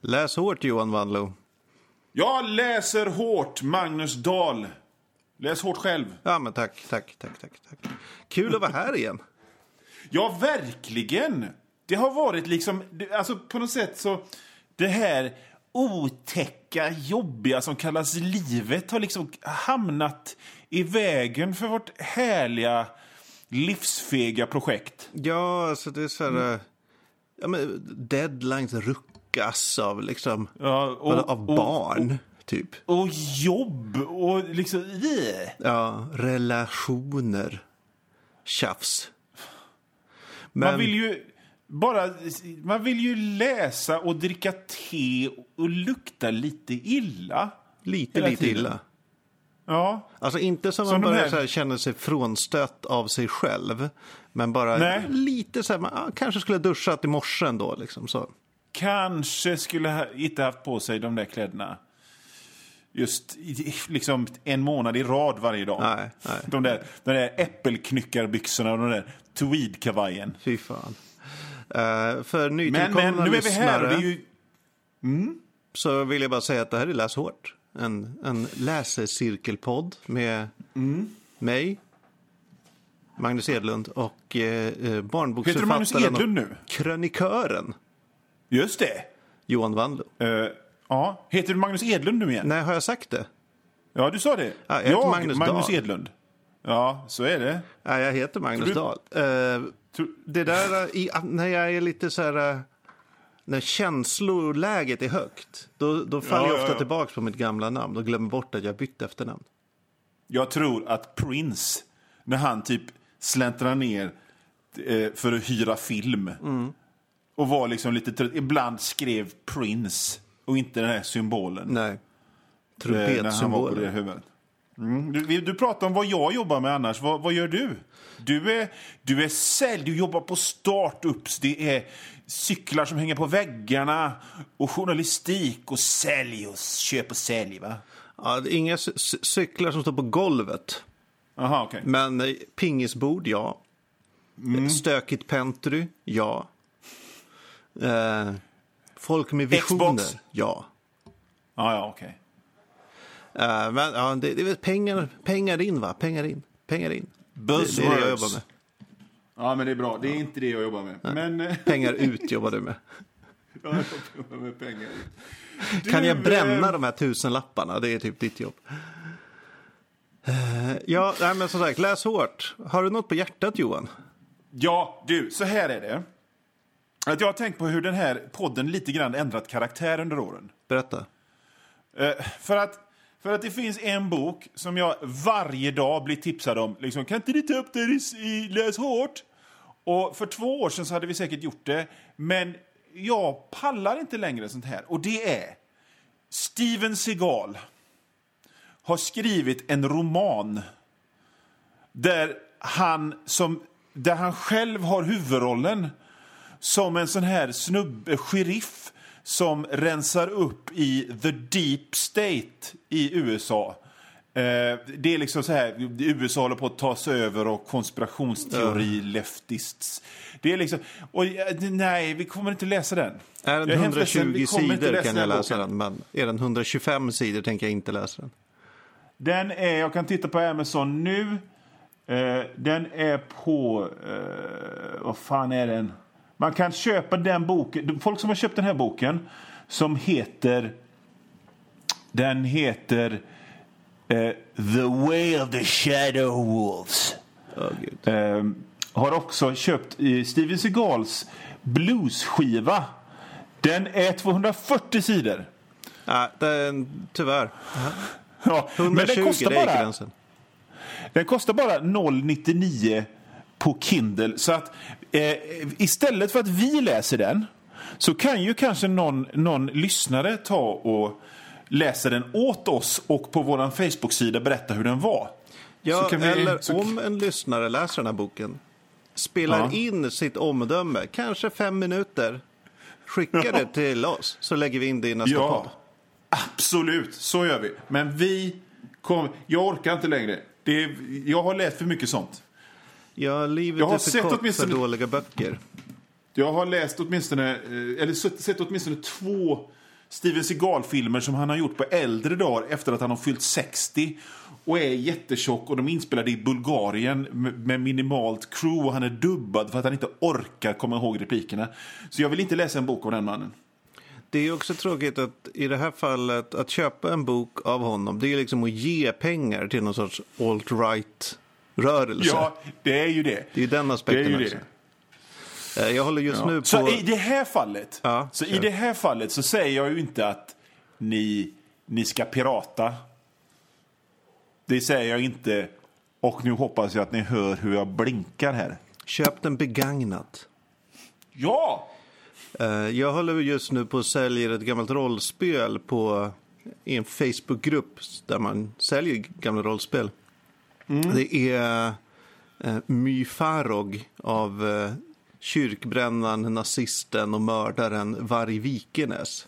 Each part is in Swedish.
Läs hårt, Johan Wanlo. Jag läser hårt, Magnus Dahl. Läs hårt själv. Ja, men tack, tack, tack, tack, tack. Kul att vara här igen. Ja, verkligen. Det har varit liksom, alltså på något sätt så, det här otäcka, jobbiga som kallas livet har liksom hamnat i vägen för vårt härliga, livsfega projekt. Ja, alltså det är så här... eh, Ja, men deadlines ruckas av liksom... Ja, och, av och- barn, typ. Och, och jobb och liksom... Äh. Ja, relationer. Tjafs. Men, Man vill ju bara... Man vill ju läsa och dricka te och lukta lite illa. lite, lite tiden. illa. Ja. Alltså inte som, Som man börjar här- känna sig frånstött av sig själv. Men bara Nej. lite så här, man kanske skulle ha duschat i morse ändå. Liksom, så. Kanske skulle ha inte haft på sig de där kläderna just liksom en månad i rad varje dag. Nej, nej. De där, de där äppelknyckarbyxorna och den där tweedkavajen. Fy fan. Uh, för Men, nytillkomna men nu är vi här och det är ju... så vill jag bara säga att det här är Läs hårt. En, en läsecirkelpodd med Mm. mig, Magnus Edlund och eh, eh, Heter du barnboksförfattaren Magnus Edlund nu? krönikören Just det. Johan Wanlo. Eh, ja. Heter du Magnus Edlund nu igen? Nej, har jag sagt det? Ja, du sa det. Ja, jag heter Magnus Magnus Dahl. Edlund. Ja, så är det. Nej, jag heter Magnus Du- Dahl. Eh, det där i, när jag är lite så här... eh, När känsloläget är högt, då, då faller Ja, jag ja, ofta ja. tillbaka på mitt gamla namn och glömmer bort att jag bytt efternamn. Jag tror att Prince, när han typ släntrar ner eh, för att hyra film Mm. Och var liksom lite trött, ibland skrev Prince och inte den här symbolen. Nej. eh, huvudet. Mm. Du, du pratar om vad jag jobbar med annars. Vad, vad gör du? Du är, du är sälj, du jobbar på startups. Det är cyklar som hänger på väggarna och journalistik och sälj och köp och sälj. Va? Ja, inga cy- cy- cyklar som står på golvet. Aha, okej. Men eh, pingisbord, ja. Mm. Stökigt pentry, ja. Eh, folk med visioner, Xbox. ja. Ja, ja, okej. Eh, men ja, det, det är väl pengar, pengar in, va? Pengar in. Pengar in. Det, det är det jag jobbar med. Ja, men det är bra. Det är inte det jag jobbar med. Men... eh, Pengar ut jobbar du med. ja, jag jobbar med pengar. Du, Kan jag bränna eh, de här tusenlapparna? Det är typ ditt jobb. Eh, ja, nej, men som sagt, läs hårt. Har du något på hjärtat, Johan? Ja, du, så här är det. Att jag har tänkt på hur den här podden lite grann ändrat karaktär under åren. Berätta. Eh, för, att, för att det finns en bok som jag varje dag blir tipsad om. Liksom, kan inte du ta upp det i, i Läs hårt? Och för två år sedan så hade vi säkert gjort det. Men jag pallar inte längre sånt här. Och det är Steven Seagal har skrivit en roman där han, som, där han själv har huvudrollen som en sån här snubbe, sheriff som rensar upp i the deep state i USA. Eh, det är liksom så här, USA håller på att ta sig över och konspirationsteori, leftists. Det är liksom, och, eh, nej, vi kommer inte läsa den. Är den Jag är hemskt ledsen, 120 vi kommer inte sidor kan jag läsa den, men är den 125 sidor tänker jag inte läsa den. Den är, jag kan titta på Amazon nu. Eh, den är på, eh, vad fan är den? Man kan köpa den boken, folk som har köpt den här boken som heter, den heter eh, The Way of the Shadow Wolves. Gud. Eh, har också köpt Steven Seagals bluesskiva. Den är 240 sidor. Nej, den, tyvärr. Ja, men 120 den kostar det är bara. Den kostar bara 0,99 på Kindle. Så att eh, istället för att vi läser den så kan ju kanske någon, någon lyssnare ta och läsa den åt oss och på vår Facebook-sida berätta hur den var. Ja, vi- eller så- om en lyssnare läser den här boken, spelar Ja. in sitt omdöme, kanske fem minuter, skickar det till oss, så lägger vi in det i nästa Ja, podd. absolut. Så gör vi. Men vi kom, Jag orkar inte längre. Det är, jag har läst för mycket sånt. Ja, livet Jag har är för sett kort åtminstone- för dåliga böcker. Jag har läst åtminstone, eh, eller sett åtminstone två Steven Seagal-filmer som han har gjort på äldre dagar efter att han har fyllt 60 och är jättetjock och de är inspelade i Bulgarien med minimalt crew och han är dubbad för att han inte orkar komma ihåg replikerna. Så jag vill inte läsa en bok av den mannen. Det är också tråkigt att i det här fallet att köpa en bok av honom det är liksom att ge pengar till någon sorts alt-right-rörelse. Ja, det är ju det. Det är ju den Det aspekten ju också. det. Eh, Jag håller just nu på... Så i det här fallet, Ja, så i det här fallet så säger jag ju inte att ni, ni ska pirata. Det säger jag inte. Och nu hoppas jag att ni hör hur jag blinkar här. Köp den begagnat. Ja! Eh, Jag håller just nu på att sälja ett gammalt rollspel på, i en Facebookgrupp där man säljer gamla rollspel. Det är eh, My Farog av eh, kyrkbrännaren, nazisten och mördaren Varg Vikenes.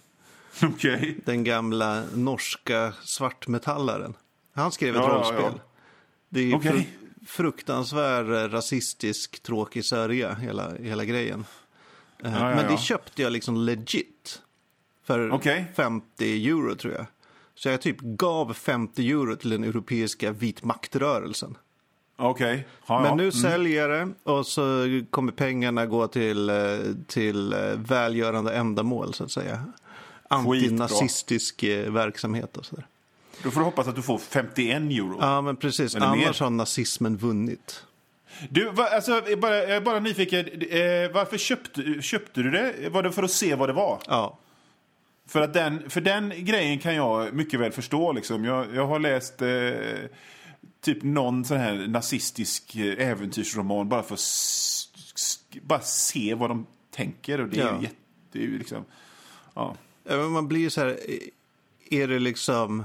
Okej. Den gamla norska svartmetallaren. Han skrev ett Ja, ja, rollspel. ja. Det är Okej. fru- fruktansvärd eh, rasistisk, tråkig sörja, hela, hela grejen. Eh, Ja, ja, Men ja. det köpte jag liksom legit. För Okej. 50 euro tror jag. Så jag typ gav 50 euro till den europeiska vitmaktrörelsen. Okej. Ja, Men nu säljer jag det och så kommer pengarna gå till, eh, till eh, välgörande ändamål så att säga. Antinazistisk eh, verksamhet och sådär. Då får du hoppas att du får 51 euro. Ja, men precis. Är Annars mer. har nazismen vunnit. Du, va, alltså, jag är bara, jag är bara nyfiken. Eh, varför köpte, köpte du det? Var det för att se vad det var? Ja. För, att den, för den grejen kan jag mycket väl förstå. Liksom. Jag, jag har läst eh, typ någon sån här nazistisk eh, äventyrsroman bara för att bara se vad de tänker. Och det är Ja. ju jätte... Det är liksom, ja. Man blir ju så här, eh, är det liksom,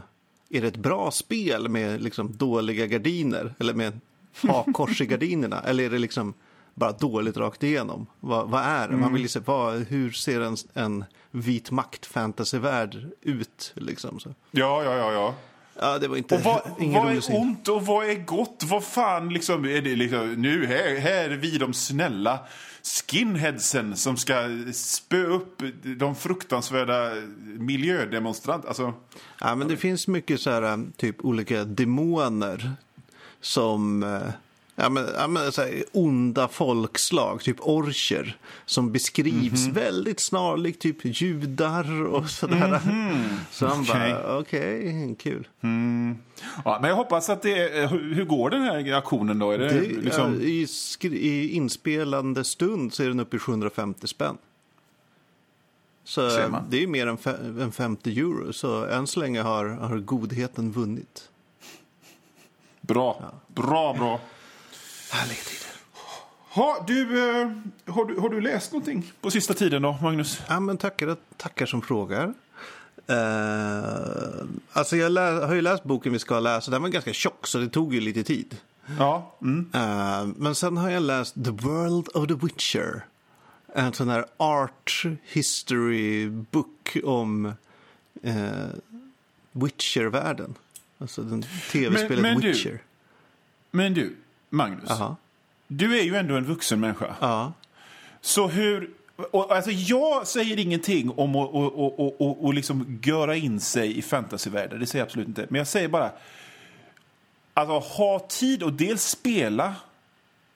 är det ett bra spel med liksom dåliga gardiner? Eller med hakkors i gardinerna? Eller är det liksom bara dåligt rakt igenom? Vad, vad är det? Man vill ju se, vad, hur ser en, en vit makt fantasyvärld ut? Liksom, så. ja, ja, ja. ja. Ja, det var inte, Och vad, vad är syn. ont och vad är gott? Vad fan liksom, är det liksom, nu här, här är vi de snälla skinheadsen som ska spö upp de fruktansvärda miljödemonstranterna. Alltså, Ja, men det finns mycket så här, typ olika demoner som eh, ja, men, ja, men, så här, onda folkslag, typ orcher, som beskrivs Mhm. väldigt snarlikt typ judar och sådär. Så han Okej. bara, okej, kul. ja, men jag hoppas att det är, hur, hur går den här aktionen då? Är det, Det, liksom, ja, i, I inspelande stund så är den uppe i 750 spänn. Så eh, det är mer än, än 50 euro, så än så länge har, har godheten vunnit. bra, bra, bra. Härliga tider. Ha, du, eh, har, du, har du läst någonting på sista tiden då, Magnus? Ja, men tackar, tackar som frågar. Uh, alltså jag lä- har ju läst boken vi ska läsa. Den var ganska tjock så det tog ju lite tid. Ja. Mm. Eh, men sen har jag läst The World of the Witcher. En sån här art history book om uh, Witcher-världen. Alltså den tv-spelet Men- men du- Witcher. Men du, Magnus. Jaha. Du är ju ändå en vuxen människa. Ja. Så hur... Och, alltså jag säger ingenting om att och, och, och, och, och liksom göra in sig i fantasyvärlden. Det säger jag absolut inte. Men jag säger bara... Alltså ha tid att dels spela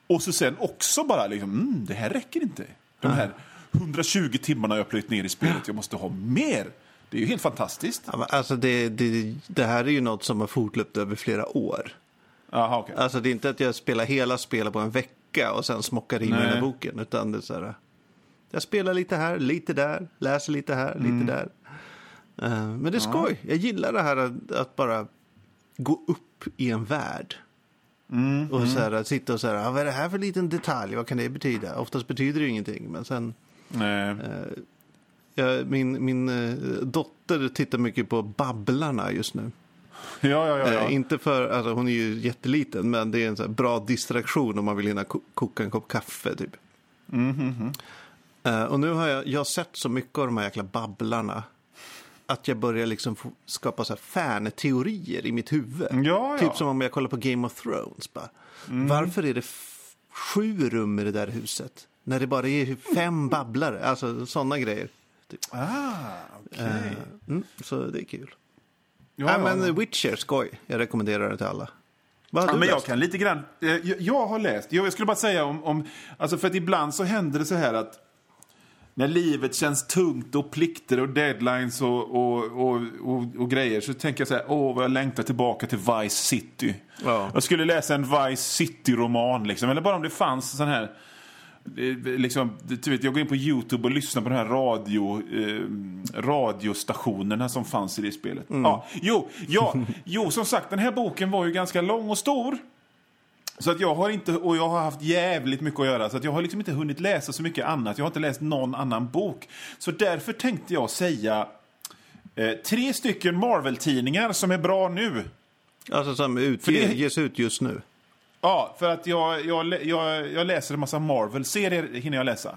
och så sen också bara liksom, mm, det här räcker inte. De här 120 timmarna jag har plöjt ner i spelet, jag måste ha mer. Det är ju helt fantastiskt. Ja, Alltså det, det, det här är ju något som har fortlöpt över flera år. Jaha, okej. Alltså det är inte att jag spelar hela spelet på en vecka och sen smockar in den här boken. Utan det är så här, jag spelar lite här, lite där, läser lite här, Mm. lite där. Eh, men det är skoj. Jag gillar det här att, att bara gå upp i en värld. Mm, och så här, att sitta och säga, ah, vad är det här för liten detalj? Vad kan det betyda? Oftast betyder det ju ingenting. Men sen, Nej. jag, min, min eh, dotter tittar mycket på Babblarna just nu. Ja, ja, ja. ja. Eh, inte för, alltså hon är ju jätteliten, men det är en så bra distraktion om man vill hinna ko- koka en kopp kaffe typ. Eh, och nu har jag, jag har sett så mycket av de här jäkla babblarna. Att jag börjar liksom skapa så här fan-teorier i mitt huvud. Ja. Typ som om jag kollar på Game of Thrones. Bara. Varför är det sju rum i det där huset? När det bara är fem babblare. Alltså sådana grejer. Typ. Ah, okej. Mm, så det är kul. Ja, ja, men. Witcher, skoj. Jag rekommenderar det till alla. Vad har Ja, du men jag kan lite grann. eh, Jag, jag har läst. Jag skulle bara säga om, om... Alltså för att ibland så händer det så här att när livet känns tungt och plikter och deadlines och, och, och, och, och grejer så tänker jag så här, åh vad jag längtar tillbaka till Vice City. Ja. Jag skulle läsa en Vice City-roman liksom, eller bara om det fanns sån här Liksom, du vet, jag går in på Youtube och lyssnar på de här radio, eh, radiostationerna som fanns i det spelet. Ja, jo, ja, jo, som sagt, den här boken var ju ganska lång och stor. Så att jag har inte, och jag har haft jävligt mycket att göra, så att jag har liksom inte hunnit läsa så mycket annat. Jag har inte läst någon annan bok. Så därför tänkte jag säga eh, tre stycken Marvel-tidningar som är bra nu. Alltså som utge, För det- ges ut just nu. Ja, för att jag, jag, jag, jag läser en massa Marvel-serier, hinner jag läsa.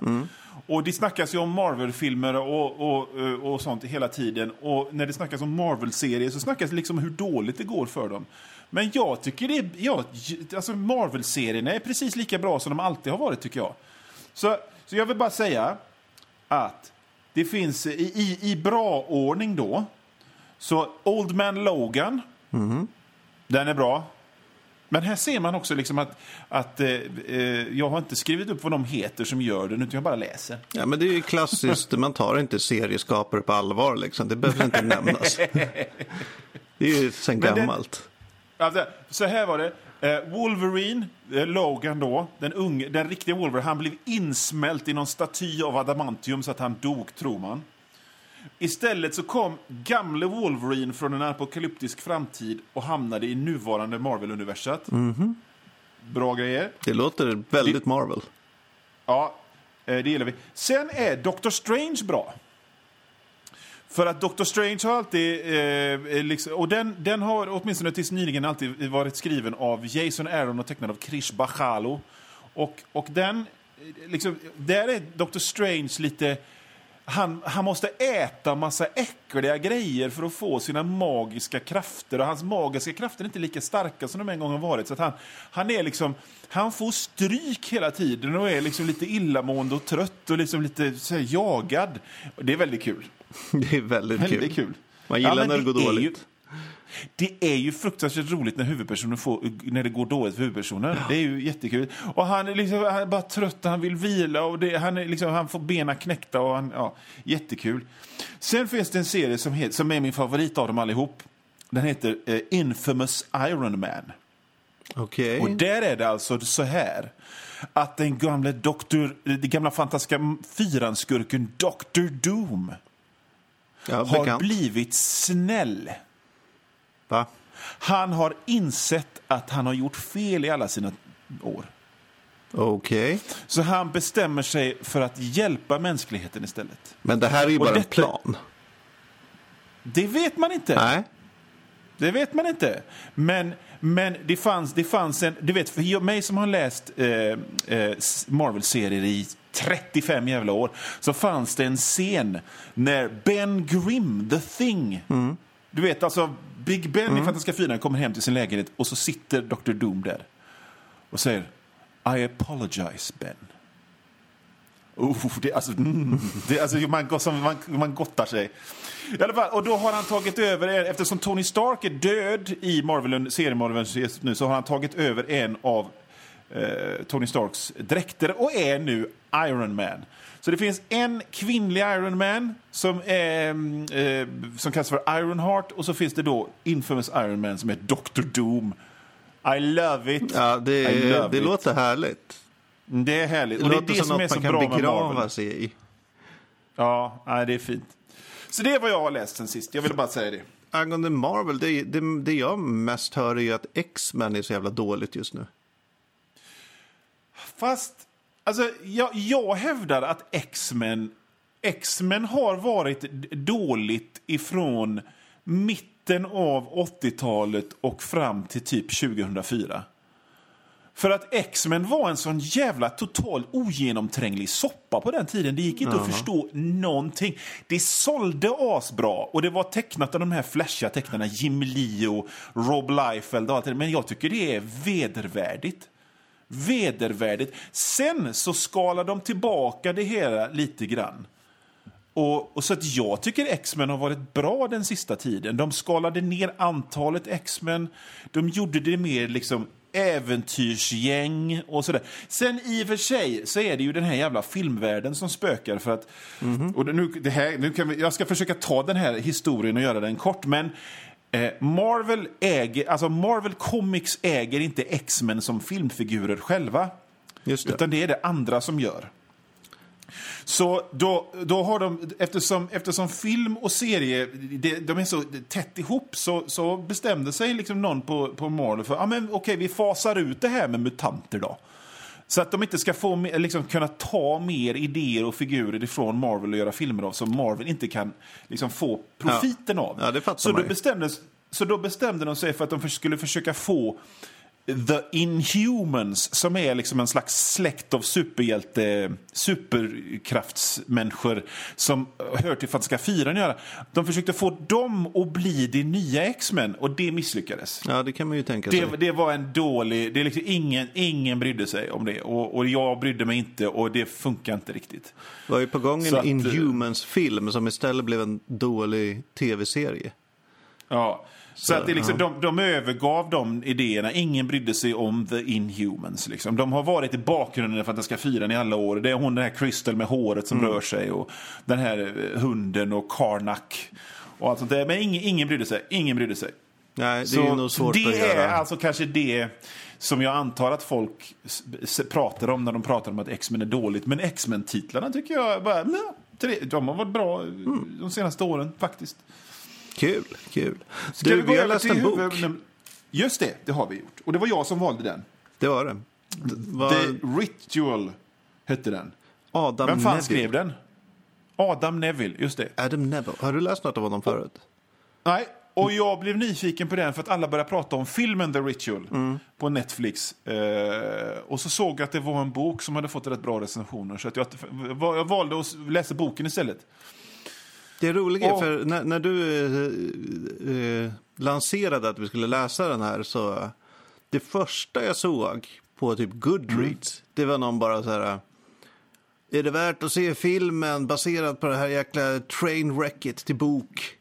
Och det snackas ju om Marvel-filmer och, och, och sånt hela tiden. Och när det snackas om Marvel-serier så snackas det liksom om hur dåligt det går för dem. Men jag tycker det är, ja, alltså Marvel-serierna är precis lika bra som de alltid har varit tycker jag. Så, så jag vill bara säga att det finns i, i, i bra ordning då. Så Old Man Logan, den är bra. Men här ser man också liksom att, att eh, eh, jag har inte skrivit upp vad de heter som gör den, utan jag bara läser. Ja, men det är ju klassiskt. man tar inte serieskapare på allvar. Liksom. Det behöver inte nämnas. Det är ju sen Men gammalt. Alltså, så här var det. Eh, Wolverine, eh, Logan då, den, unge, den riktiga Wolverine, han blev insmält i någon staty av adamantium så att han dog, tror man. Istället så kom gamle Wolverine från en apokalyptisk framtid och hamnade i nuvarande Marvel-universat. Bra grejer. Det låter väldigt Marvel. Ja, eh, det gillar vi. Sen är Doctor Strange bra. För att Doctor Strange har alltid, eh, liksom, och den, den har åtminstone tills nyligen alltid varit skriven av Jason Aaron och tecknad av Krish Bachalo. Och, och den, eh, liksom, där är Doctor Strange lite, han, han måste äta massa äckliga grejer för att få sina magiska krafter. Och hans magiska krafter är inte lika starka som de en gång har varit. Så han, han är liksom, han får stryk hela tiden och är liksom lite illamående och trött och liksom lite här, jagad. Och det är väldigt kul. Det är väldigt kul. Väldigt kul. Man gillar men när det går dåligt. Ju, det är ju fruktansvärt roligt när huvudpersonen får, när det går dåligt för huvudpersonen. Det är ju jättekul. Och han är, liksom, han är bara trött, han vill vila och det, han, är liksom, han får benen knäckta. Och han, ja, jättekul. Sen finns det en serie som, heter, som är min favorit av dem allihop. Den heter eh, Infamous Iron Man. Okej. Och där är det alltså så här att den gamla doktor, den gamla fantastiska fyranskurken Dr. Doom Ja, har blivit snäll. Va? Han har insett att han har gjort fel i alla sina år. Okej. Så han bestämmer sig för att hjälpa mänskligheten istället. Men det här är ju bara en detta- plan. Det vet man inte. Nej. Det vet man inte. Men, men det, fanns, det fanns en... Du vet, för mig som har läst eh, eh, Marvel-serier i 35 jävla år så fanns det en scen när Ben Grimm, The Thing... Du vet, alltså Big Ben i Fantastiska fyran kommer hem till sin lägenhet och så sitter Dr. Doom där och säger I apologize, Ben. Oh, det, alltså, mm, det, alltså, man, som, man, man gottar sig. I alla fall, och då har han tagit över, eftersom Tony Stark är död i Marvel, seriemarveln nu, så har han tagit över en av eh, Tony Starks dräkter och är nu Iron Man. Så det finns en kvinnlig Iron Man som, är, mm, eh, som kallas för Ironheart och så finns det då Infamous Iron Man som är Dr. Doom. I love it. Ja, det, det it. låter härligt. Det är härligt. Det och det är det som som är så bra med Marvel. sig i. Ja, nej, det är fint. Så det är vad jag har läst sen sist. Jag ville bara säga det. Angående Marvel, det, det, det jag mest hör är ju att X-Men är så jävla dåligt just nu. Fast, alltså, jag, jag hävdar att X-Men X-Men har varit dåligt ifrån mitten av 80-talet och fram till typ 2004. För att X-Men var en sån jävla total ogenomtränglig soppa på den tiden. Det gick inte att förstå någonting. Det sålde asbra och det var tecknat av de här flashiga tecknarna Jim Lee och Rob Liefeld och allt det. Men jag tycker det är vedervärdigt. Vedervärdigt. Sen så skalar de tillbaka det hela lite grann. Och, och så att jag tycker X-Men har varit bra den sista tiden. De skalade ner antalet X-Men. De gjorde det mer liksom äventyrsgäng och sådär. Sen i och för sig så är det ju den här jävla filmvärlden som spökar för att... Och nu, det här, nu kan vi, jag ska försöka ta den här historien och göra den kort, men Marvel äger, alltså Marvel Comics äger inte X-Men som filmfigurer själva. Just det. Utan det är det andra som gör. Så då, då har de, eftersom, eftersom film och serie de, de är så tätt ihop så, så bestämde sig liksom någon på, på Marvel för, ja men okej vi fasar ut det här med mutanter då. Så att de inte ska få, liksom, kunna ta mer idéer och figurer ifrån Marvel och göra filmer av som Marvel inte kan liksom, få profiten av. Ja, det fattar så, då ju. bestämdes, så då bestämde de sig för att de skulle försöka få The Inhumans, som är liksom en slags släkt av superhjälte, superkraftsmänniskor som hör till Fantastiska fyran göra. De försökte få dem att bli de nya X-Men och det misslyckades. Ja, det kan man ju tänka sig. Det, det var en dålig... Det är liksom ingen, ingen brydde sig om det. Och, och jag brydde mig inte och det funkar inte riktigt. var ju på gång en eh, Inhumans-film som istället blev en dålig tv-serie. Ja. Så, att det liksom, de, de övergav de idéerna. Ingen brydde sig om The Inhumans. Liksom. De har varit i bakgrunden i Fantastiska fyran i alla år. Det är hon den här Crystal med håret som rör sig och den här eh, hunden och Karnak. Och allt sånt där. Men ingen, ingen brydde sig. Ingen brydde sig. Nej, det Så är nog svårt det att är göra. alltså kanske det som jag antar att folk pratar om när de pratar om att X-Men är dåligt. Men X-Men-titlarna tycker jag bara, nej, de har varit bra Mm. de senaste åren faktiskt. Kul, kul. Ska Du, vi vi har läst en bok. Just det, det har vi gjort. Och det var jag som valde den. Det var det. Det var The Ritual hette den. Adam Vem fan Neville. skrev den? Adam Neville, just det. Adam Neville. Har du läst något av honom förut? Nej, och jag blev nyfiken på den för att alla började prata om filmen The Ritual Mm. på Netflix. Eh, och så såg jag att det var en bok som hade fått rätt bra recensioner. Så att jag, jag valde att läsa boken istället. Det roliga är, för när, när du eh, eh, lanserade att vi skulle läsa den här så det första jag såg på typ Goodreads, det var någon bara så här är det värt att se filmen baserad på det här jäkla trainwrecket till bok?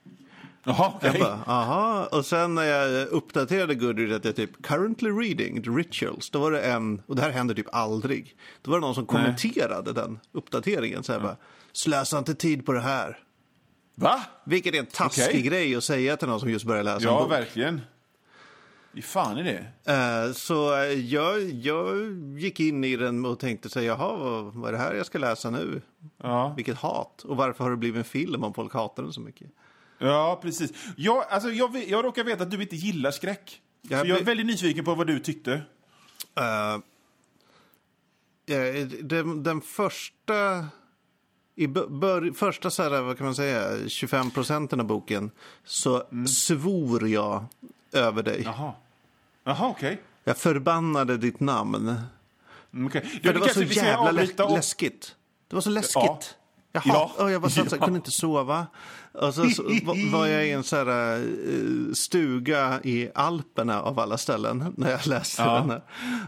Jaha, Jag okej. bara, aha. Och sen när jag uppdaterade Goodreads att jag typ currently reading the rituals, då var det en, och det här händer typ aldrig, då var det någon som kommenterade den uppdateringen. Så här bara, slösa inte tid på det här. Va? Vilket är en taskig Okej. grej att säga till någon som just börjar läsa en Ja, bok. verkligen. Hur fan är det? Eh, så eh, jag, jag gick in i den och tänkte så här, jaha, vad, vad är det här jag ska läsa nu? Ja. Vilket hat. Och varför har det blivit en film om folk hatar den så mycket? Ja, precis. Jag, alltså, jag, jag råkar veta att du inte gillar skräck. Jag så jag är väldigt nyfiken på vad du tyckte. Eh, eh, den, den första... I bör, första så här, vad kan man säga, 25 procenten av boken så svor jag över dig. Jaha. Jaha, okej. Jag förbannade ditt namn. Mm, okej. För det var så jävla lä och- läskigt. Det var så läskigt. Ja. Jaha, Ja. jag var så jag Ja. kunde inte sova. Och så, så var- jag i en så här, eh, stuga i Alperna av alla ställen när jag läste Ja. den här.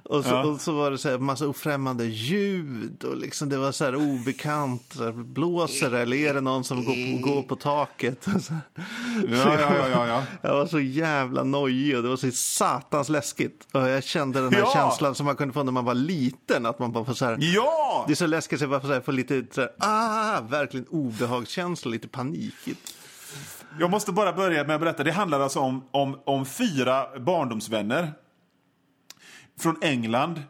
Och så, Ja. och så var det så här massa ofrämmande ljud och liksom det var så här obekant. Så här, blåser det eller är det någon som går på, går på taket? Så. Ja, ja, ja, ja, ja. Jag var så jävla nojig och det var så satans läskigt. Och jag kände den här känslan som man kunde få när man var liten. Att man bara får så här, Ja! det är så läskigt så jag bara får, så här, får lite så här, ah, verkligen obehagskänsla, lite panikigt. Jag måste bara börja med att berätta. Det handlar alltså om, om, om fyra barndomsvänner från England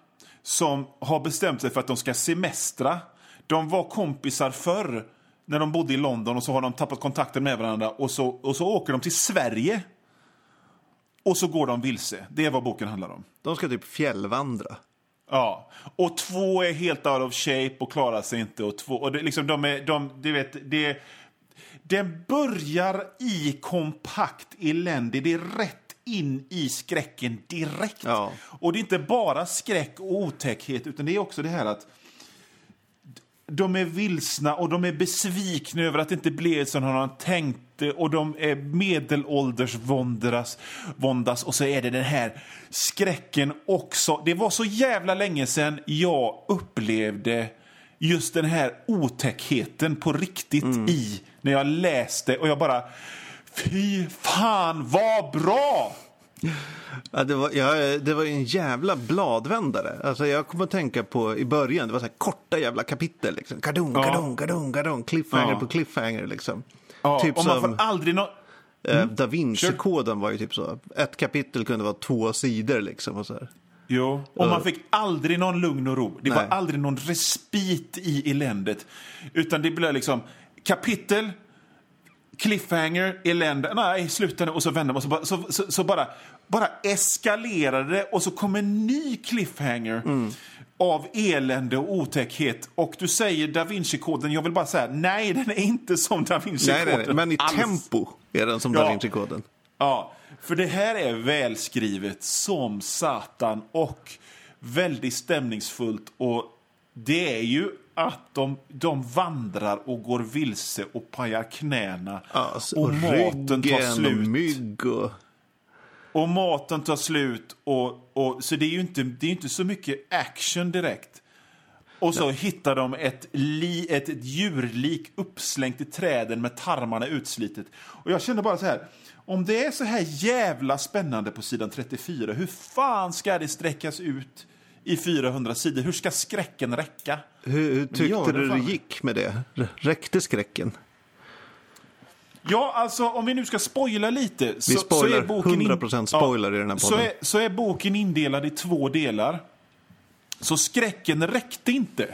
som har bestämt sig för att de ska semestra. De var kompisar förr när de bodde i London och så har de tappat kontakten med varandra och så, och så åker de till Sverige. Och så går de vilse. Det är vad boken handlar om. De ska typ fjällvandra. Ja, och två är helt out of shape och klarar sig inte. Och två, och det, liksom, de är, de, du vet, det, den börjar i kompakt elände. Det är rätt in i skräcken direkt. Ja. Och det är inte bara skräck och otäckhet, utan det är också det här att de är vilsna och de är besvikna över att det inte blev som de tänkte och de är medelålders våndas, våndas och så är det den här skräcken också. Det var så jävla länge sedan jag upplevde just den här otäckheten på riktigt i när jag läste och jag bara Fy fan vad bra! Ja, det, var, ja, det var en jävla bladvändare. Alltså, jag kommer att tänka på i början, det var så här korta jävla kapitel. Liksom. Kadung, Ja. kadung, kadung, kadung, cliffhanger Ja. på cliffhanger. Liksom. Ja, typ och man som får aldrig nå... eh, Da Vinci-koden var ju typ så. Ett kapitel kunde vara två sidor liksom. Och så här. Jo, och man fick aldrig någon lugn och ro. Det Nej. var aldrig någon respit i eländet. Utan det blev liksom kapitel, cliffhanger, elände, nej, sluta nu. Och så vände man så, bara- så, så, så bara, bara eskalerade det och så kom en ny cliffhanger av elände och otäckhet. Och du säger Da Vinci-koden, jag vill bara säga nej, den är inte som Da Nej, Vinci-koden. nej, nej, men i alls. tempo är den som. Da Vinci-koden. Ja, för det här är välskrivet som satan och väldigt stämningsfullt. Och det är ju att de, de vandrar och går vilse och pajar knäna. Alltså, och maten tar slut. mygg och... Och maten tar slut. Och, och, så det är ju inte, det är inte så mycket action direkt. Och så hittar de ett, li, ett, ett djurlik uppslängt i träden med tarmarna utslitet. Och jag kände bara så här, om det är så här jävla spännande på sidan 34, hur fan ska det sträckas ut i 400 sidor? Hur ska skräcken räcka? Hur, hur tyckte Ja, du det gick med det? Räckte skräcken? Ja, alltså om vi nu ska spoila lite. Så, Vi spoilar så är boken in- 100% spoiler i den här så podden. är, så är boken indelad i två delar. Så skräcken räckte inte.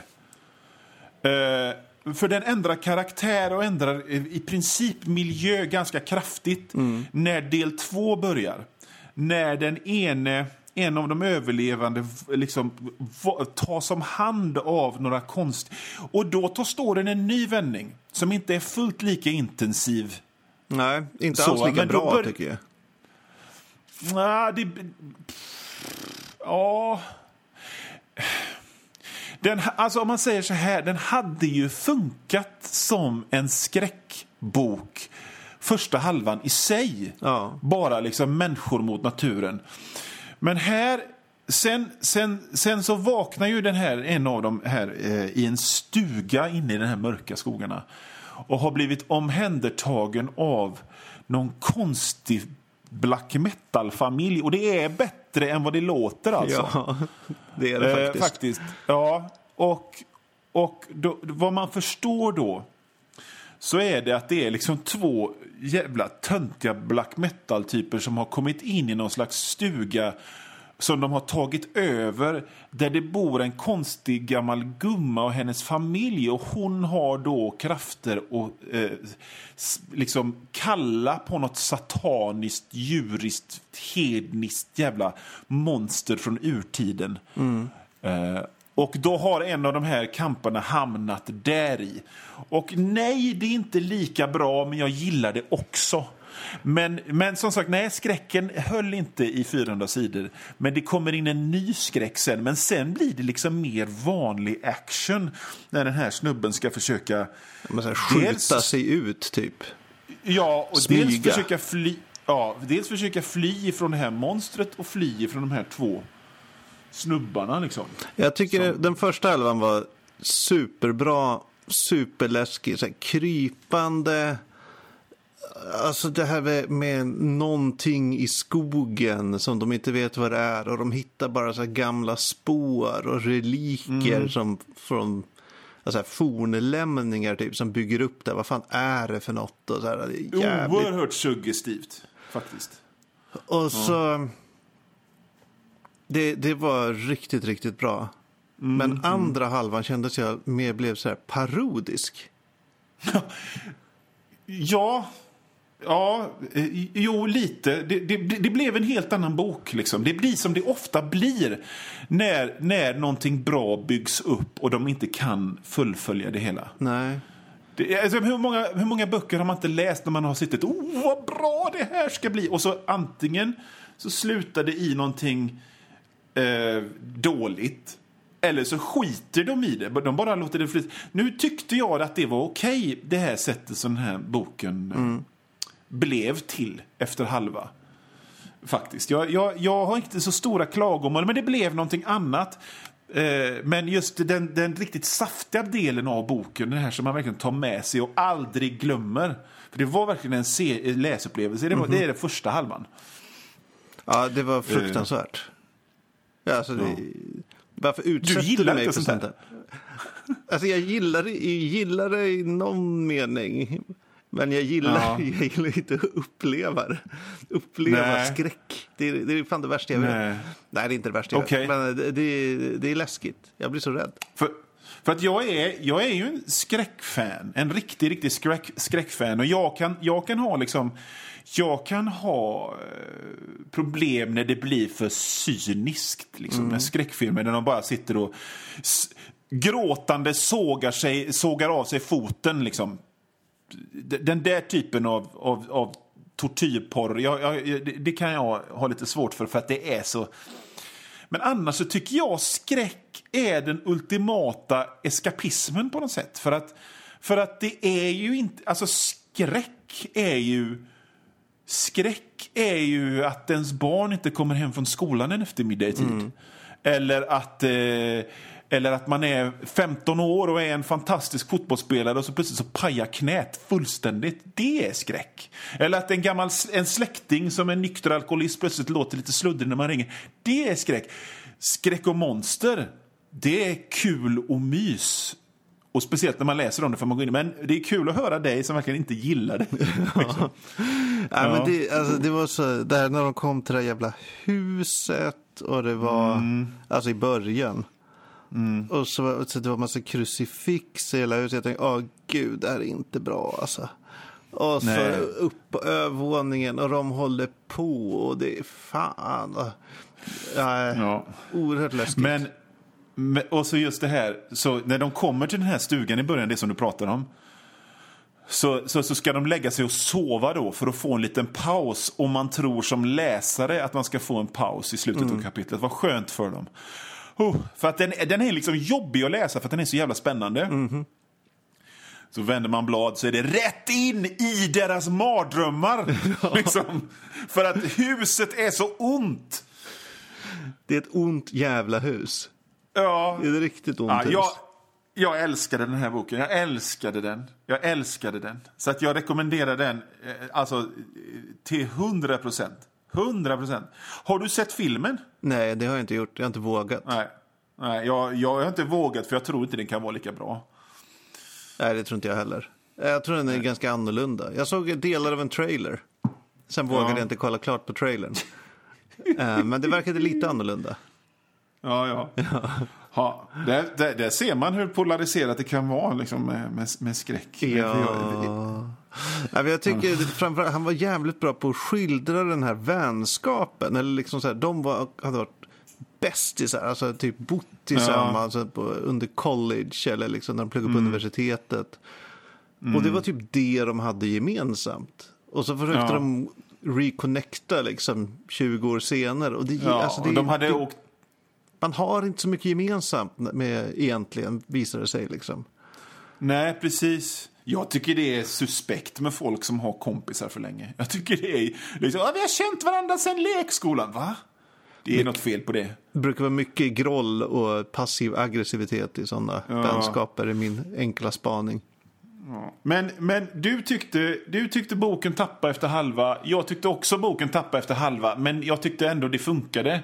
Eh, för den ändrar karaktär och ändrar i princip miljö ganska kraftigt Mm. när del två börjar. När den ene, en av de överlevande liksom, tas om hand av några konst... Och då tar storyn en ny vändning som inte är fullt lika intensiv Nej, inte Så, alls lika men då bra bör- tycker jag. Nej, det... Ja... Den, alltså om man säger så här, den hade ju funkat som en skräckbok första halvan i sig. Ja. Bara liksom människor mot naturen. Men här, sen, sen, sen så vaknar ju den här, en av dem här eh, i en stuga inne i de här mörka skogarna. Och har blivit omhändertagen av någon konstig black metal-familj. Och det är bättre än vad det låter alltså. Ja, det är det Eh, faktiskt. faktiskt. Ja, och, och då, vad man förstår då så är det att det är liksom två jävla töntiga black metal-typer som har kommit in i någon slags stuga som de har tagit över där det bor en konstig gammal gumma och hennes familj och hon har då krafter och eh, liksom kalla på något sataniskt, djuriskt, hedniskt jävla monster från urtiden. Eh, och då har en av de här kamperna hamnat där i. Och nej, det är inte lika bra, men jag gillar det också. Men, men som sagt, nej, skräcken höll inte i 400 sidor. Men det kommer in en ny skräck sen. Men sen blir det liksom mer vanlig action när den här snubben ska försöka... Man här, skjuta Dels- sig ut typ. Ja, och Smyga. dels försöka fly... Ja, dels försöka fly ifrån det här monstret och fly ifrån de här två snubbarna liksom. Jag tycker den första halvan var superbra, superläskig, så här, krypande. Alltså det här med, med någonting i skogen som de inte vet vad det är och de hittar bara så gamla spår och reliker Mm. som från alltså fornlämningar typ som bygger upp det. Vad fan är det för något? Och så här, det är jävligt Oerhört suggestivt, faktiskt. Och så... Det, det var riktigt, riktigt bra. Mm, Men andra halvan kändes jag mer blev så här parodisk. Ja, ja eh, jo, lite. Det, det, det blev en helt annan bok. Liksom. Det blir som det ofta blir när, när någonting bra byggs upp och de inte kan fullfölja det hela. Nej. Det, alltså, hur, många, hur många böcker har man inte läst när man har suttit oh vad bra det här ska bli och så antingen så slutar det i någonting eh, dåligt eller så skiter de i det. De bara låter det flyta. Nu tyckte jag att det var okej, det här sättet som den här boken eh, blev till efter halva. Faktiskt. Jag, jag, jag har inte så stora klagomål, men det blev någonting annat. Eh, men just den, den riktigt saftiga delen av boken, den här som man verkligen tar med sig och aldrig glömmer. För det var verkligen en se- läsupplevelse. Det, var, Mhm. det är den första halvan. Ja, det var fruktansvärt. Ja, alltså, det, Varför utsätter du, gillar mig inte för sånt där? Alltså jag gillar, det- jag gillar det i någon mening. Men jag gillar, Ja. jag gillar inte att uppleva. Uppleva Nej. skräck. Det är, det är fan det värsta jag vet. Nej. Nej, det är inte det värsta jag Okej. vet. Men det, det, det är läskigt. Jag blir så rädd. För, för att jag är, jag är ju en skräckfan. En riktig, riktig skräck, skräckfan. Och jag kan, jag kan ha liksom... Jag kan ha eh, problem när det blir för cyniskt. Liksom, Med skräckfilmer där de bara sitter och gråtande sågar, sig, sågar av sig foten. Liksom. Den där typen av, av, av tortyrporr, jag, jag, det, kan jag ha lite svårt för, för att det är så... Men annars så tycker jag skräck är den ultimata eskapismen på något sätt. För att, för att det är ju inte... Alltså skräck är ju... Skräck är ju att ens barn inte kommer hem från skolan en eftermiddag i tid. Eller att... Eh, eller att man är 15 år och är en fantastisk fotbollsspelare och så plötsligt så pajar knät fullständigt. Det är skräck. Eller att en gammal en släkting som är nykter alkoholist plötsligt låter lite sluddrig när man ringer. Det är skräck. Skräck och monster, det är kul och mys. Och speciellt när man läser om det får man gå in Men det är kul att höra dig som verkligen inte gillar det. Liksom. Ja, men det, alltså, det var så, där när de kom till det jävla huset och det var, Mm. alltså i början. Och så, så det var massa krucifix i hela huset. Jag tänkte, åh gud, det här är inte bra alltså. Och så Nej. upp på övervåningen och de håller på och det är fan. Och, ja, Ja. Oerhört läskigt. Men, men, och så just det här, så när de kommer till den här stugan i början, det som du pratar om. Så, så, så ska de lägga sig och sova då för att få en liten paus. Om man tror som läsare att man ska få en paus i slutet av kapitlet. Vad skönt för dem. Oh, för att den, den är liksom jobbig att läsa för att den är så jävla spännande. Så vänder man blad så är det rätt in i deras mardrömmar. liksom. För att huset är så ont. Det är ett ont jävla hus. Ja, Det är ett riktigt ont Ja, hus. jag, jag älskade den här boken. Jag älskade den. Jag älskade den. Så att jag rekommenderar den eh, alltså, eh, till 100 procent. 100 procent. Har du sett filmen? Nej, det har jag inte gjort. Jag har inte vågat. Nej. Nej jag, jag har inte vågat för jag tror inte den kan vara lika bra. Nej, det tror inte jag heller. Jag tror den är ganska annorlunda. Jag såg delar av en trailer. Sen vågade jag inte kolla klart på trailern. Eh, Men det verkade lite annorlunda. Ja, ja. ja där, där, där ser man hur polariserat det kan vara liksom, med, med, med skräck. Ja. Ja, jag tycker framförallt han var jävligt bra på att skildra den här vänskapen. Eller liksom så här, de var, hade varit bästisar, alltså typ bott tillsammans på, under college eller liksom när de pluggade på universitetet. Och det var typ det de hade gemensamt. Och så försökte Ja. de reconnecta liksom 20 år senare. Och det, Ja, alltså det, de hade det, åkt Man har inte så mycket gemensamt med egentligen, visar det sig liksom. Nej, precis. Jag tycker det är suspekt med folk som har kompisar för länge. Jag tycker det är liksom, "Ja, vi har känt varandra sedan lekskolan. Va? Det är något fel på det. Det brukar vara mycket groll och passiv aggressivitet i sådana vänskaper, är min enkla spaning. Men, men du, tyckte, du tyckte boken tappade efter halva. Jag tyckte också boken tappade efter halva. Men jag tyckte ändå det funkade.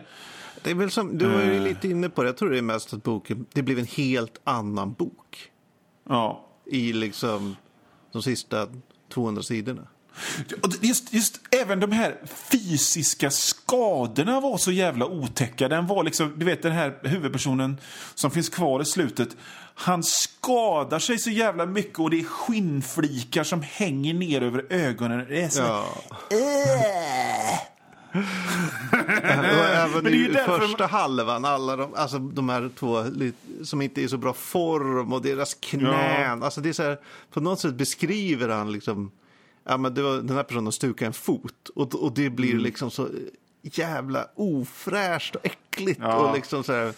Det är väl som, du var ju lite inne på det, jag tror det är mest att boken, det blev en helt annan bok Ja. I liksom de sista 200 sidorna. Just, just även de här fysiska skadorna var så jävla otäcka. Den var liksom, du vet den här huvudpersonen som finns kvar i slutet. Han skadar sig så jävla mycket och det är skinnflikar som hänger ner över ögonen. Det är så... Ja. Äh. Även Men det är ju i första halvan, alla de, alltså de här två som inte är i så bra form och deras knän. Alltså det är så här, på något sätt beskriver han liksom, ja men det var, den här personen stukade en fot och, och det blir Mm. liksom så jävla ofräscht och äckligt Ja. och liksom så här,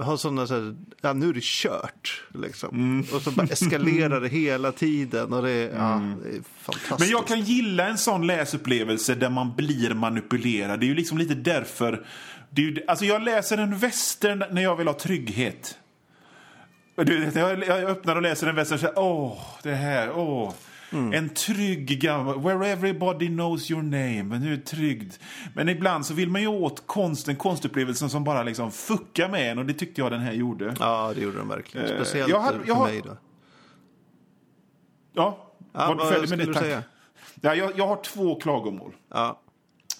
har sådana så här, ja nu är det kört. Liksom. Och så bara eskalerar det hela tiden. Och det, är- ja, det är fantastiskt. Men jag kan gilla en sån läsupplevelse där man blir manipulerad. Det är ju liksom lite därför... Det är ju, alltså jag läser en western när jag vill ha trygghet. Jag öppnar och läser en western och säger åh, det här, åh. En trygg gammal, where everybody knows your name. Men det tryggt. Men ibland så vill man ju åt konsten, konstupplevelsen som bara liksom fuckar med en. Och det tyckte jag den här gjorde. Ja, det gjorde de verkligen. Eh, Speciellt jag har- för jag har- mig då. Ja, Ja, var du vad skulle det? du säga? Ja, jag, jag har två klagomål. Ja,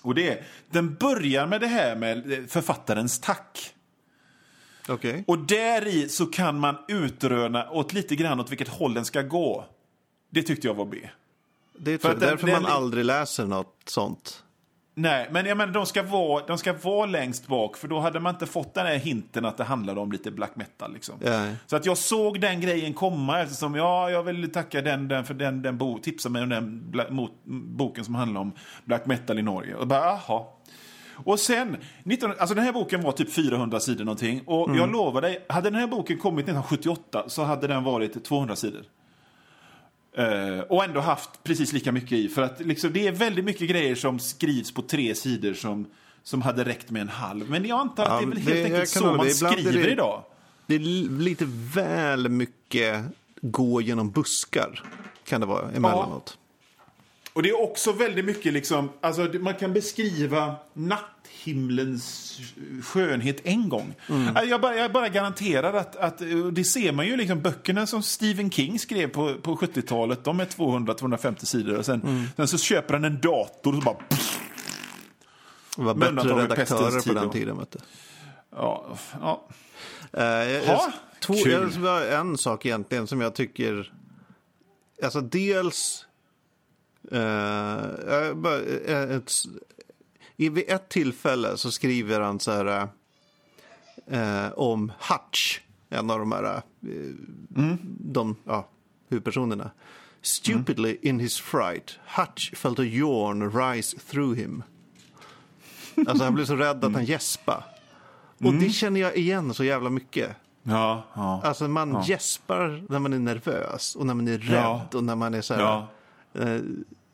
Och det är, den börjar med det här med eh, författarens tack. okej. Och där i så kan man utröna åt lite grann åt vilket håll den ska gå. Det tyckte jag var B. Det är För därför den man aldrig läser något sånt. Nej, men jag menar, de, ska vara, de ska vara längst bak för då hade man inte fått den här hinten att det handlade om lite black metal. Liksom. Ja. Så att jag såg den grejen komma eftersom ja, jag vill tacka den, den för den, den bo, tipsade mig om den bla, mot, boken som handlar om black metal i Norge. Och bara, jaha. Och sen, 19, alltså den här boken var typ 400 sidor någonting. Och jag lovar dig, hade den här boken kommit 1978 så hade den varit 200 sidor. Eh, och ändå haft precis lika mycket i. För att liksom, det är väldigt mycket grejer som skrivs på tre sidor som, som hade räckt med en halv. Men jag antar Ja, att det är väl det- helt jag enkelt så man skriver det- idag. Det är li- lite väl mycket gå genom buskar. Kan det vara emellanåt. Och det är också väldigt mycket liksom, alltså man kan beskriva natthimlens skönhet en gång. Alltså, Jag, bara, jag bara garanterar att, att, och det ser man ju liksom, böckerna som Stephen King skrev på, på 70-talet, de är 200-250 sidor. Och sen, sen så köper han en dator och så bara... Det var bättre redaktörer på den tiden. Vet du. Ja, ja. Eh, jag- Ha, jag, var en sak egentligen som jag tycker... Alltså dels... eh, ett, i, vid ett tillfälle så skriver han så här... eh, om Hutch, en av de här... eh, De, ja, huvudpersonerna. Stupidly in his fright, Hutch felt a yawn rise through him. Alltså han blev så rädd att han gäspade. Och det känner jag igen så jävla mycket. ja, ja. Alltså man gäspar när man är nervös och när man är rädd Ja. och när man är så här, ja. eh,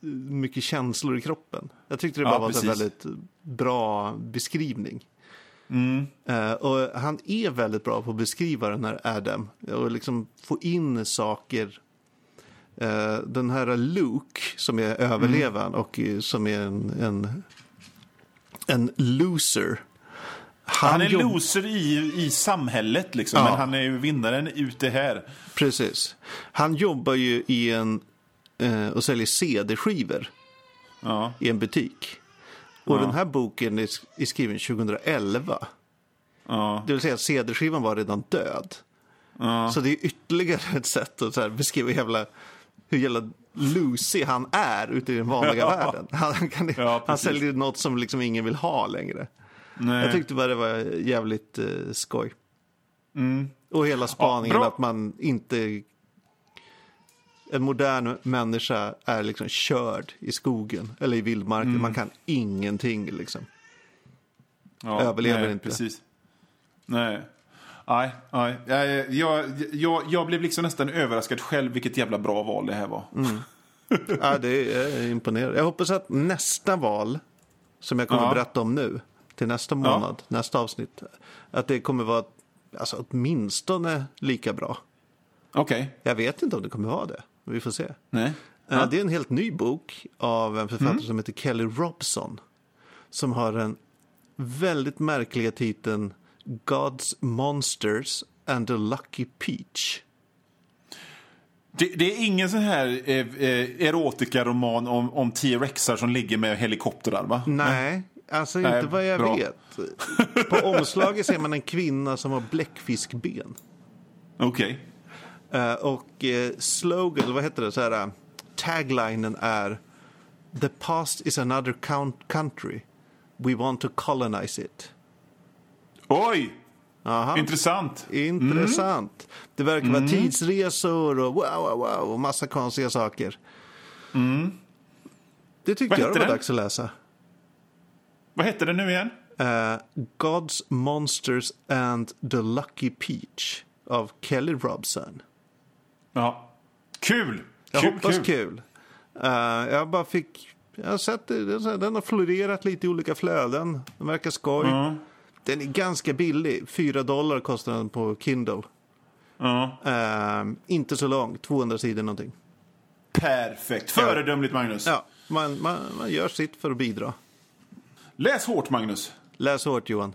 mycket känslor i kroppen. Jag tyckte det Ja, bara var så precis. väldigt bra beskrivning. Mm. Eh, och han är väldigt bra på att beskriva den här Adam och liksom få in saker. Eh, den här Luke som är överlevaren och eh, som är en, en, en loser. Han är jobb- loser i, i samhället, liksom, Ja. men han är ju vinnaren ute här. Precis. Han jobbar ju i en och säljer CD-skivor Ja. i en butik. Och Ja. den här boken är, sk- är skriven 2011. Ja. Det vill säga CD-skivan var redan död. Ja. Så det är ytterligare ett sätt att beskriva jävla, hur jävla loosey han är ute i den vanliga Ja. världen. Han, kan, Ja, han säljer något som liksom ingen vill ha längre. Nej. Jag tyckte bara det var jävligt eh, skoj. Och hela spaningen Mm. bra. att man inte... En modern människa är liksom körd i skogen eller i vildmarken. Mm. Man kan ingenting liksom. Ja, överlever nej, inte. Precis. Nej. Nej, nej. Jag, jag, jag, jag blev liksom nästan överraskad själv vilket jävla bra val det här var. Mm. ja, det är imponerande. Jag hoppas att nästa val, som jag kommer Ja. att berätta om nu, till nästa månad, nästa avsnitt, att det kommer vara alltså, åtminstone lika bra. Okej. Jag vet inte om det kommer vara det. Vi får se. Nej. Ja. Det är en helt ny bok av en författare Mm. som heter Kelly Robson. Som har den väldigt märkliga titeln God's Monsters and a Lucky Peach. Det, det är ingen sån här eh, eh, erotikaroman om, om T-rexar som ligger med helikoptrar, va? Nej, alltså Nej, inte vad jag bra. vet. På omslaget ser man en kvinna som har bläckfiskben. Okej. Eh, och eh, slogan, vad heter det, så här, eh, taglinen är The past is another count- country. We want to colonize it. Oj! Aha. Intressant. Intressant. Det verkar vara tidsresor och wow, wow, wow och massa konstiga saker. Det tyckte jag det var den? dags att läsa. Vad hette det nu igen? Eh, Gods, Monsters and the Lucky Peach av Kelly Robson. Ja. Kul! Jag kul, hoppas kul. Eh, jag bara fick... Jag har sett det, den har florerat lite i olika flöden. Den verkar skoj. Den är ganska billig. 4 dollar kostar den på Kindle. Ja. Eh, inte så lång, 200 sidor någonting. Perfekt. Föredömligt, Magnus. Ja, man, man, man gör sitt för att bidra. Läs hårt, Magnus. Läs hårt Johan.